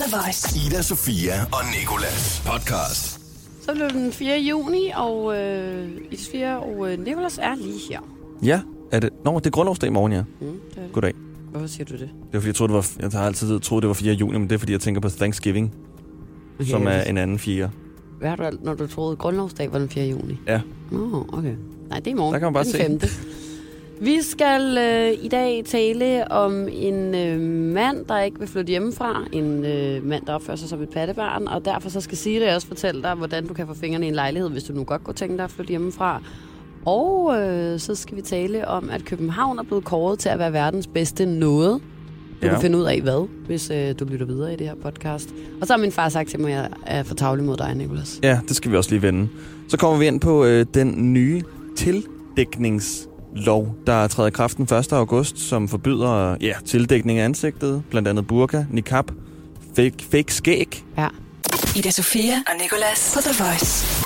The Voice. Ida, Sofia og Nikolas podcast. Så blev den 4. juni, og øh, Ida Sofia og øh, Nicolas er lige her. Ja, er det? Nå, det er grundlovsdag i morgen, ja. Mm, det, Goddag. hvorfor siger du det? Det var fordi, jeg troede, det var, jeg har altid troet, det var 4. juni, men det er fordi, jeg tænker på Thanksgiving, okay, som er en anden 4. Hvad har du når du troede, grundlovsdag var den 4. juni? Ja. Nå, okay. Nej, det er i morgen. Der kan man bare den se. 5. Vi skal øh, i dag tale om en øh, mand, der ikke vil flytte hjemmefra. En øh, mand, der opfører sig som et pattebarn. Og derfor så skal Siri også fortælle dig, hvordan du kan få fingrene i en lejlighed, hvis du nu godt kunne tænke dig at flytte hjemmefra. Og øh, så skal vi tale om, at København er blevet kåret til at være verdens bedste noget. Du ja. Kan finde ud af hvad, hvis øh, du lytter videre i det her podcast. Og så har min far sagt til mig, at jeg er for tavlig mod dig, Nicolas. Ja, det skal vi også lige vende. Så kommer vi ind på øh, den nye tildækningslov, der træder i kraft den 1. august, som forbyder ja, tildækning af ansigtet, blandt andet burka, niqab, fake, fake skæg. Ja. Ida Sofia og Nicolas på The Voice.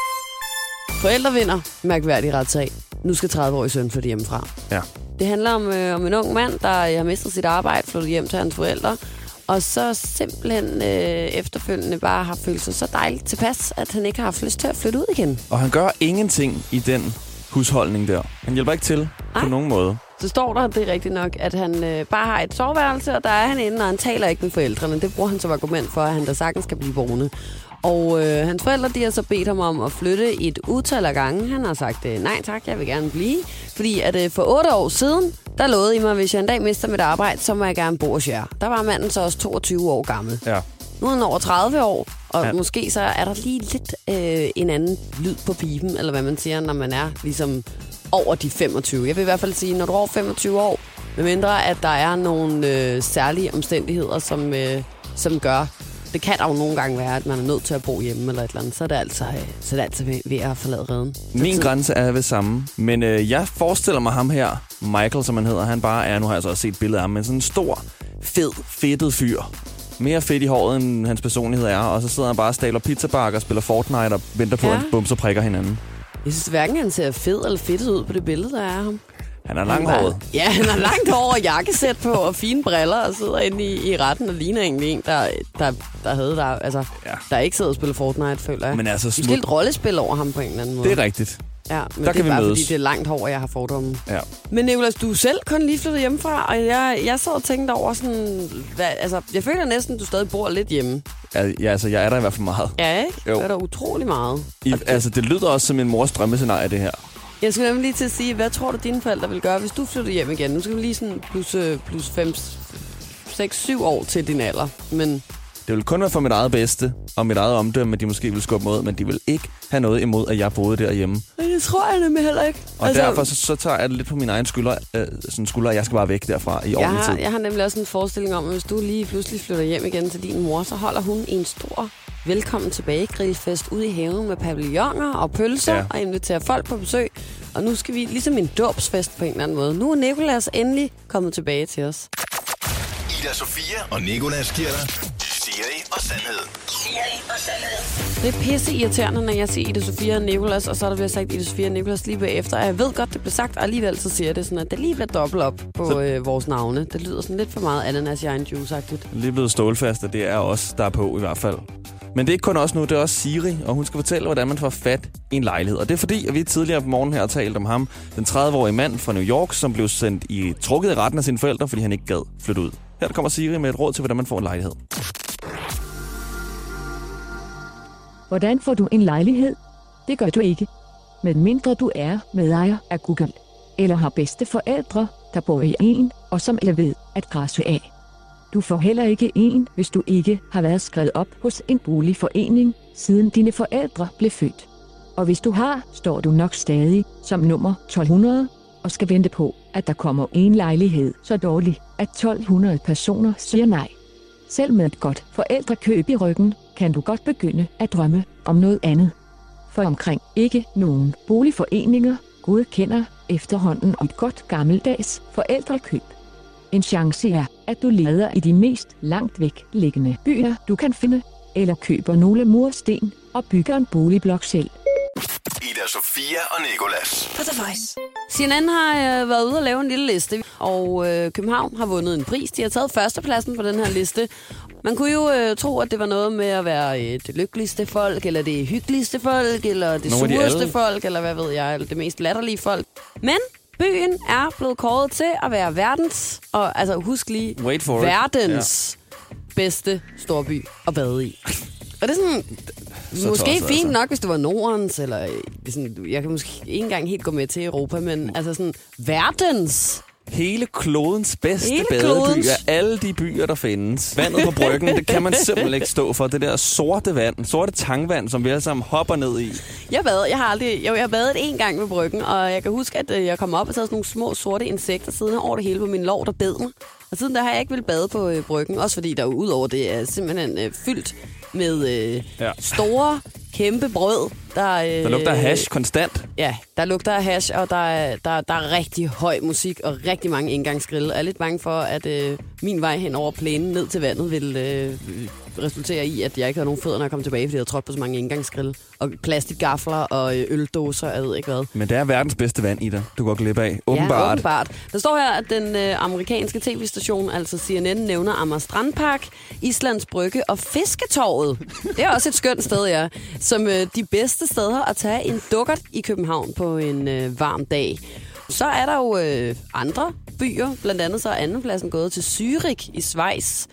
Forældre vinder mærkværdig retssag. Nu skal 30-årig søn flytte hjemmefra. Ja. Det handler om, øh, om en ung mand, der øh, har mistet sit arbejde, flyttet hjem til hans forældre, og så simpelthen øh, efterfølgende bare har følt sig så dejligt tilpas, at han ikke har haft lyst til at flytte ud igen. Og han gør ingenting i den husholdning der. Han hjælper ikke til på Ej. nogen måde. Så står der, det er rigtigt nok, at han øh, bare har et soveværelse, og der er han inde, og han taler ikke med forældrene. Det bruger han som argument for, at han da sagtens skal blive boende. Og øh, hans forældre de har så bedt ham om at flytte et utal af gange. Han har sagt, øh, nej tak, jeg vil gerne blive. Fordi at øh, for otte år siden, der lovede I mig, at hvis jeg en dag mister mit arbejde, så må jeg gerne bo hos jer. Der var manden så også 22 år gammel. Ja. Nu er han over 30 år, og ja. Måske så er der lige lidt øh, en anden lyd på pipen, eller hvad man siger, når man er ligesom over de 25. Jeg vil i hvert fald sige, når du er over 25 år, medmindre at der er nogle øh, særlige omstændigheder, som, øh, som gør, det kan der jo nogle gange være, at man er nødt til at bo hjemme eller et eller andet, så er det altså, øh, så er det altså ved, ved at forlade redden. Min grænse er ved samme. Men øh, jeg forestiller mig ham her, Michael som han hedder, han bare er, nu har jeg så også set billeder af ham, men sådan en stor, fed, fedtet fyr. Mere fedt i håret, end hans personlighed er, og så sidder han bare og staler pizzabakker og spiller Fortnite og venter på, Ja. at hans bumser prikker hinanden. Jeg synes hverken, han ser fed eller fedt ud på det billede, der er ham. Han er langhåret. var- Ja, han har langt hår og jakkesæt på og fine briller og sidder inde i, i retten og ligner egentlig en, der, der, der havde der, altså, Ja. der ikke sidder og spiller Fortnite, føler jeg. Men altså, Vi skal smut, lidt rollespil over ham på en eller anden måde. det er rigtigt. Ja, men Der det kan er vi bare mødes. fordi, det er langt hår, jeg har fordomme. Ja. Men Nicolas, du er selv kun lige flyttet hjemmefra, og jeg, jeg sad og tænkte over sådan... Hvad, altså, jeg føler næsten, du stadig bor lidt hjemme. Ja, ja, altså, jeg er der i hvert fald meget. Ja, ikke? Jo. Det er der utrolig meget. I, altså, det lyder også som en mors drømmescenarie, det her. Jeg skulle nemlig lige til at sige, hvad tror du, dine forældre vil gøre, hvis du flytter hjem igen? Nu skal vi lige sådan plus, øh, plus 5, 6, 7 år til din alder. Men Det vil kun være for mit eget bedste og mit eget omdømme, at de måske vil skubbe mod, men de vil ikke have noget imod, at jeg boede derhjemme. det tror jeg nemlig heller ikke. Og altså, derfor så, så tager jeg det lidt på min egen skulder, øh, sådan skulder, at jeg skal bare væk derfra i jeg ordentlig har, tid. jeg har nemlig også en forestilling om, at hvis du lige pludselig flytter hjem igen til din mor, så holder hun en stor velkommen tilbage grillfest ude i haven med pavilloner og pølser Ja. og inviterer folk på besøg. Og nu skal vi ligesom en dåbsfest på en eller anden måde. Nu er Nikolas endelig kommet tilbage til os. Ida, Sofia og Nikolas giver dig Siri og Sandhed. Det er pisse irriterende, når jeg siger Ida Sofia og Nikolas, og så er der ved sagt Ida Sofia og Nikolas lige bagefter. Og jeg ved godt, det bliver sagt, og alligevel så siger det sådan, at det lige bliver dobbelt op på Så- øh, vores navne. Det lyder sådan lidt for meget ananas i egen juice-agtigt. Lige blevet stålfast, og det er os, der er på i hvert fald. Men det er ikke kun os nu, det er også Siri, og hun skal fortælle, hvordan man får fat i en lejlighed. Og det er fordi, at vi tidligere på morgen her har talt om ham, den 30-årige mand fra New York, som blev sendt i trukket i retten af sine forældre, fordi han ikke gad flytte ud. Her der kommer Siri med et råd til, hvordan man får en lejlighed. Hvordan får du en lejlighed? Det gør du ikke. Medmindre du er medejer af Google. Eller har bedste forældre, der bor i en, og som er ved at græsse af. Du får heller ikke en, hvis du ikke har været skrevet op hos en boligforening, siden dine forældre blev født. Og hvis du har, står du nok stadig som nummer 1200, og skal vente på, at der kommer en lejlighed så dårlig, at 1200 personer siger nej. Selv med et godt forældrekøb i ryggen, kan du godt begynde at drømme om noget andet. For omkring ikke nogen boligforeninger godkender efterhånden et godt gammeldags forældrekøb. En chance er, at du leder i de mest langt væk liggende byer, du kan finde, eller køber nogle mursten og bygger en boligblok selv. Ida, Sofia og Nikolas. På The Voice. CNN har øh, været ude og lave en lille liste, og øh, København har vundet en pris. De har taget førstepladsen på den her liste. Man kunne jo øh, tro, at det var noget med at være øh, det lykkeligste folk, eller det hyggeligste folk, eller det Nogle de sureste alle. folk, eller hvad ved jeg, eller det mest latterlige folk. Men byen er blevet kåret til at være verdens, og altså husk lige, Wait for it. verdens ja. bedste storby at bade i. Og det er sådan, Så måske tosset, fint altså. nok, hvis det var Nordens, eller øh, sådan, jeg kan måske ikke engang helt gå med til Europa, men altså sådan, verdens Hele klodens bedste Hele badeby klodens. af alle de byer, der findes. Vandet på bryggen, det kan man simpelthen ikke stå for. Det der sorte vand, sorte tangvand, som vi alle sammen hopper ned i. Jeg bad, jeg har aldrig, jo, jeg har badet en gang ved bryggen, og jeg kan huske, at øh, jeg kom op og sådan nogle små sorte insekter siden over det hele på min lår, der bed mig. Og siden der har jeg ikke vil bade på øh, bryggen, også fordi der udover det er simpelthen øh, fyldt med øh, ja. store, kæmpe brød. Der, øh, Der lugter af hash konstant. Ja, der lugter af hash, og der er, der, der er rigtig høj musik og rigtig mange indgangsgrille. Jeg er lidt bange for, at øh, min vej hen over plænen ned til vandet vil øh, resultere i, at jeg ikke havde nogen fødder, når jeg kom tilbage, fordi jeg havde trådt på så mange indgangsgrille. Og plastikgafler og øh, øldåser, jeg ved ikke hvad. Men det er verdens bedste vand, Ida. Du går glip af. Åbenbart. Ja, åbenbart. Der står her, at den øh, amerikanske tv-station, altså CNN, nævner Amager Strandpark, Islands Brygge og Fisketorvet. Det er også et skønt sted, ja. Som øh, de bedste steder at tage en dukkert i København på en øh, varm dag. Så er der jo øh, andre byer. Blandt andet så er andenpladsen gået til Zürich i Schweiz.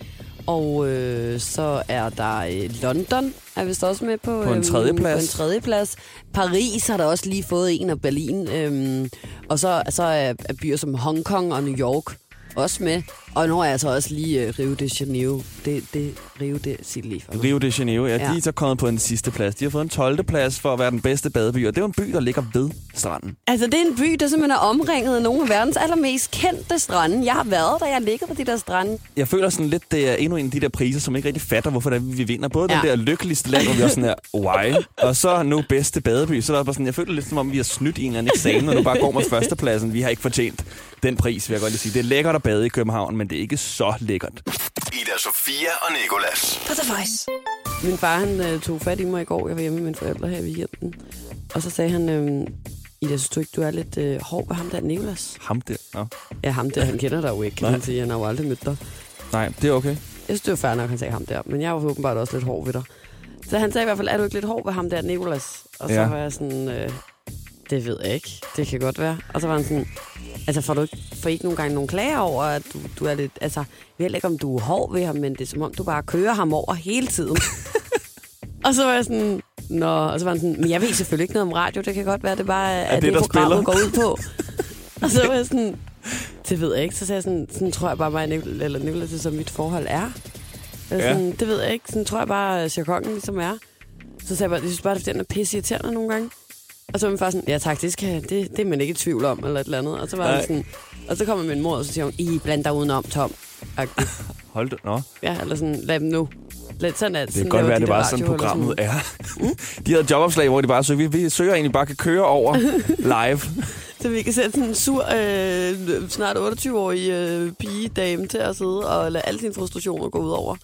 Og øh, så er der øh, London, er vist også med på, På en tredjeplads. På en tredjeplads. Paris har der også lige fået en, og Berlin. Øhm, og så, så er, er byer som Hongkong og New York også med. Og nu er jeg så også lige øh, Rio de Janeiro. Det, det Rio de sig lige for mig. Rio de Janeiro, ja, Ja. de er så kommet på en sidste plads. De har fået en 12. plads for at være den bedste badeby, og det er en by, der ligger ved stranden. Altså, det er en by, der simpelthen er omringet af nogle af verdens allermest kendte strande. Jeg har været der, jeg har ligget på de der strande. Jeg føler sådan lidt, det er endnu en af de der priser, som ikke rigtig fatter, hvorfor det er, vi vinder. Både ja. den der lykkeligste land, hvor vi også sådan her, why? Og så nu bedste badeby. Så er der bare sådan, jeg føler lidt som om, vi har snydt en eller anden eksamen, og nu bare går med førstepladsen. Vi har ikke fortjent den pris, vil jeg godt lige sige. Det er lækkert at bade i København, men det er ikke så lækkert. Ida Sofia og Nikolas. På The Voice. Min far, han øh, tog fat i mig i går. Jeg var hjemme med mine forældre her i weekenden. Og så sagde han, øh, Ida, synes du ikke, du er lidt øh, hård ved ham der, Nicolas? Ham der. Nå. Ja, ham der, han kender dig jo ikke, kan Nej. man sige. Han har jo aldrig mødt dig. Nej, det er okay. Jeg synes, det var fair nok, han sagde ham der. Men jeg var åbenbart også lidt hård ved dig. Så han sagde i hvert fald, er du ikke lidt hård ved ham der, Nicolas? Og så Ja. ja. var jeg sådan, øh, det ved jeg ikke. Det kan godt være. Og så var han sådan, altså får du ikke, får ikke nogle gange nogle klager over, at du, du er lidt, altså, jeg ved ikke, om du er hård ved ham, men det er som om, du bare kører ham over hele tiden. og så var jeg sådan, Nå, og så var han sådan, men jeg ved selvfølgelig ikke noget om radio, det kan godt være, det bare er, Er det, det, programmet spiller? går ud på. og så var jeg sådan, det ved jeg ikke. Så sagde jeg sådan, sådan tror jeg bare, mig Nicol- eller Nicolas, det som mit forhold er. Ja. Sådan, det ved jeg ikke. Sådan tror jeg bare, at jargonen ligesom er. Så sagde jeg bare, jeg synes bare, at den er pisse irriterende nogle gange. Og så var min far sådan, ja tak, det, skal, det, det er man ikke i tvivl om, eller et eller andet. Og så var Nej. han sådan, og så kommer min mor, og så siger hun, I blander dig udenom, Tom. Agtigt. Hold det. Nå. Ja, eller sådan, lad dem nu. Lad, sådan er, Det kan godt være, det er bare sådan, programmet er. De havde jobopslag, hvor de bare søger, vi, vi søger egentlig bare kan køre over live. Så vi kan sætte sådan en sur, øh, snart 28-årig øh, pigedame til at sidde og lade alle sine frustrationer gå ud over.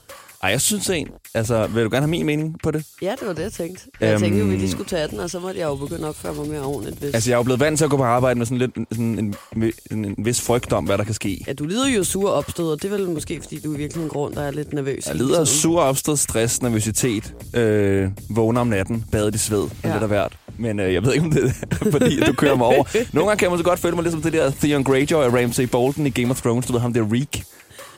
Ej, jeg synes en, altså, vil du gerne have min mening på det? Ja, det var det, jeg tænkte. Jeg Øhm. tænkte at vi lige skulle tage den, og så måtte jeg jo begynde at opføre mig mere ordentligt. Hvis... Altså, jeg er jo blevet vant til at gå på arbejde med sådan lidt sådan en, en, en, en vis frygt om, hvad der kan ske. Ja, du lider jo sur opstød, og det er vel måske, fordi du i virkeligheden grund, der er lidt nervøs. Jeg lider af sur opstød, stress, nervøsitet, øh, vågner om natten, badet i sved. Ja. lidt af hvert. Men øh, jeg ved ikke, om det er, fordi du kører mig over. Nogle gange kan man så godt føle mig lidt som det der Theon Greyjoy og Ramsay Bolton i Game of Thrones. Du ved ham, der Reek.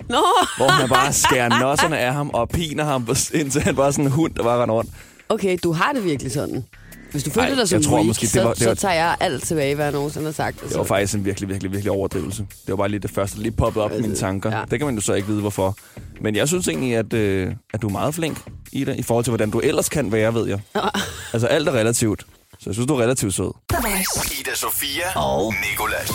Nå! Hvor han bare skærer nosserne af ham og piner ham, indtil han bare sådan en hund, der bare render rundt. Okay, du har det virkelig sådan. Hvis du føler Ej, dig som jeg tror weak, måske, det så, var- det var- så tager jeg alt tilbage, hvad jeg nogensinde har sagt. Det var faktisk en virkelig, virkelig, virkelig overdrivelse. Det var bare lige det første, der lige poppede op i mine tanker. Ja. Det kan man jo så ikke vide, hvorfor. Men jeg synes egentlig, at, øh, at du er meget flink i det, i forhold til, hvordan du ellers kan være, ved jeg. Altså, alt er relativt. Så jeg synes, du er relativt sød. Ida Sofia og Nikolas.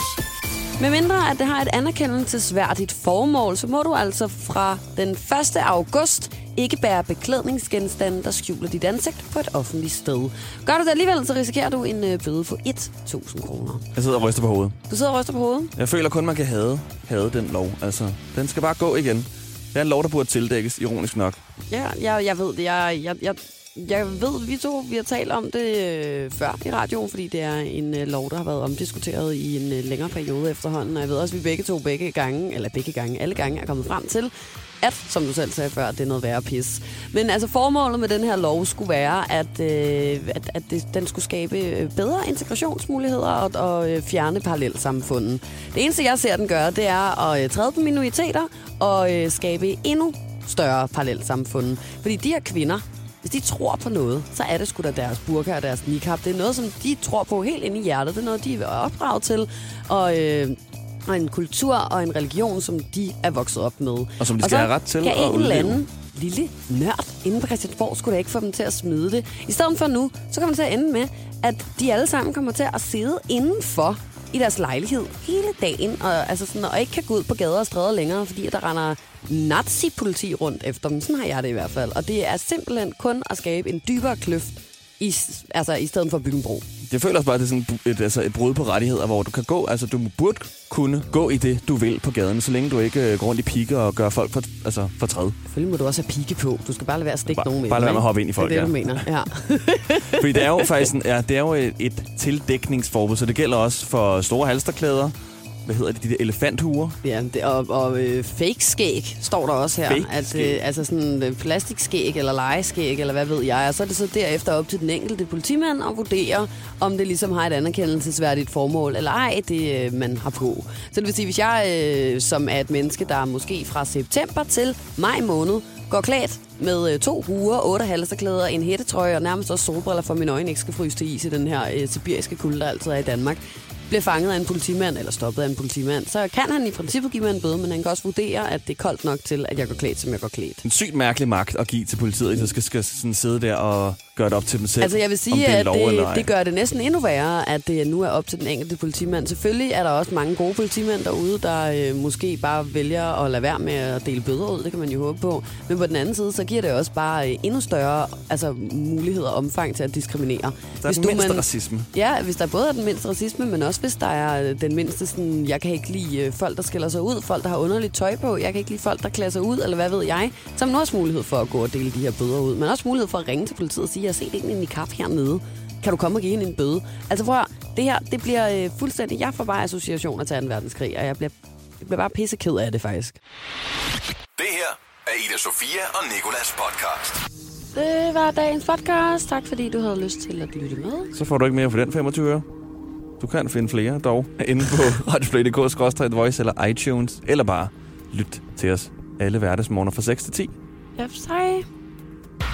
Med mindre, at det har et anerkendelsesværdigt formål, så må du altså fra den 1. august ikke bære beklædningsgenstande, der skjuler dit ansigt på et offentligt sted. Gør du det alligevel, så risikerer du en øh, bøde på 1.000 kroner. Jeg sidder og ryster på hovedet. Du sidder og ryster på hovedet. Jeg føler kun, man kan have, have den lov. Altså, den skal bare gå igen. Det er en lov, der burde tildækkes, ironisk nok. Ja, jeg, jeg ved det. Jeg, jeg, jeg, jeg ved, vi to vi har talt om det øh, før i radioen, fordi det er en øh, lov, der har været omdiskuteret i en øh, længere periode efterhånden. Og jeg ved også, at vi begge to begge gange, eller begge gange, alle gange er kommet frem til, at, som du selv sagde før, det er noget værre pis. Men altså formålet med den her lov skulle være, at, øh, at, at det, den skulle skabe øh, bedre integrationsmuligheder og, og øh, fjerne parallelsamfundet. Det eneste, jeg ser den gøre, det er at øh, træde på minoriteter og øh, skabe endnu større parallelsamfund. Fordi de her kvinder, hvis de tror på noget, så er det sgu da deres burka og deres niqab. Det er noget, som de tror på helt ind i hjertet. Det er noget, de er opdraget til. Og, øh, og en kultur og en religion, som de er vokset op med. Og som de skal så have ret til at en eller anden lille nørd inde på Christiansborg skulle da ikke få dem til at smide det. I stedet for nu, så kommer det til at ende med, at de alle sammen kommer til at sidde indenfor i deres lejlighed hele dagen, og, altså sådan, og ikke kan gå ud på gader og stræder længere, fordi der render nazi-politi rundt efter dem. Sådan har jeg det i hvert fald. Og det er simpelthen kun at skabe en dybere kløft, i, altså i stedet for at bygge en bro. Jeg føler også bare, at det er sådan et, altså et brud på rettigheder, hvor du kan gå, altså du burde kunne gå i det, du vil på gaden, så længe du ikke øh, går rundt i piker og gør folk for, altså for træd. Selvfølgelig må du også have pigge på. Du skal bare lade være at stikke Bare- nogen med bare lade være med at hoppe ind i folk, Det er det, ja. du mener. Ja. Fordi det er jo faktisk en, ja, det er jo et, et tildækningsforbud, så det gælder også for store halsterklæder. Hvad hedder det? De der elefanthuer. Ja, det, og, og øh, fake skæg står der også her. Fake at, øh, altså sådan øh, plastikskæg eller legeskæg, eller hvad ved jeg. Og så er det så derefter op til den enkelte politimand at vurdere, om det ligesom har et anerkendelsesværdigt formål, eller ej, det øh, man har på. Så det vil sige, hvis jeg øh, som er et menneske, der måske fra september til maj måned, går klædt med øh, to huer, otte halserklæder, en hættetrøje og nærmest også solbriller, for mine øjne ikke skal fryse til is i den her øh, sibiriske kulde, der altid er i Danmark bliver fanget af en politimand, eller stoppet af en politimand, så kan han i princippet give mig en bøde, men han kan også vurdere, at det er koldt nok til, at jeg går klædt, som jeg går klædt. En sygt mærkelig magt at give til politiet, at skal, skal sådan sidde der og gøre det op til dem selv. Altså jeg vil sige, det at det, det gør det næsten endnu værre, at det nu er op til den enkelte politimand. Selvfølgelig er der også mange gode politimænd derude, der øh, måske bare vælger at lade være med at dele bøder ud. Det kan man jo håbe på. Men på den anden side, så giver det også bare øh, endnu større altså, muligheder og omfang til at diskriminere. Der er den mindste racisme. Ja, hvis der både er den mindste racisme, men også hvis der er øh, den mindste sådan, jeg kan ikke lide øh, folk, der skiller sig ud, folk, der har underligt tøj på, jeg kan ikke lide folk, der klæder sig ud, eller hvad ved jeg, så har man også mulighed for at gå og dele de her bøder ud. Men også mulighed for at ringe til politiet og sige, jeg har set en i kaffe hernede. Kan du komme og give hende en bøde? Altså prøv at, det her, det bliver øh, fuldstændig, jeg får bare associationer til 2. verdenskrig, og jeg bliver, jeg bliver bare pisseked af det faktisk. Det her er Ida Sofia og Nikolas podcast. Det var dagens podcast. Tak fordi du havde lyst til at lytte med. Så får du ikke mere for den 25 øre. Du kan finde flere dog inde på radioplay.dk, voice eller iTunes, eller bare lyt til os alle hverdagsmorgener fra 6 til 10. Ja, hej.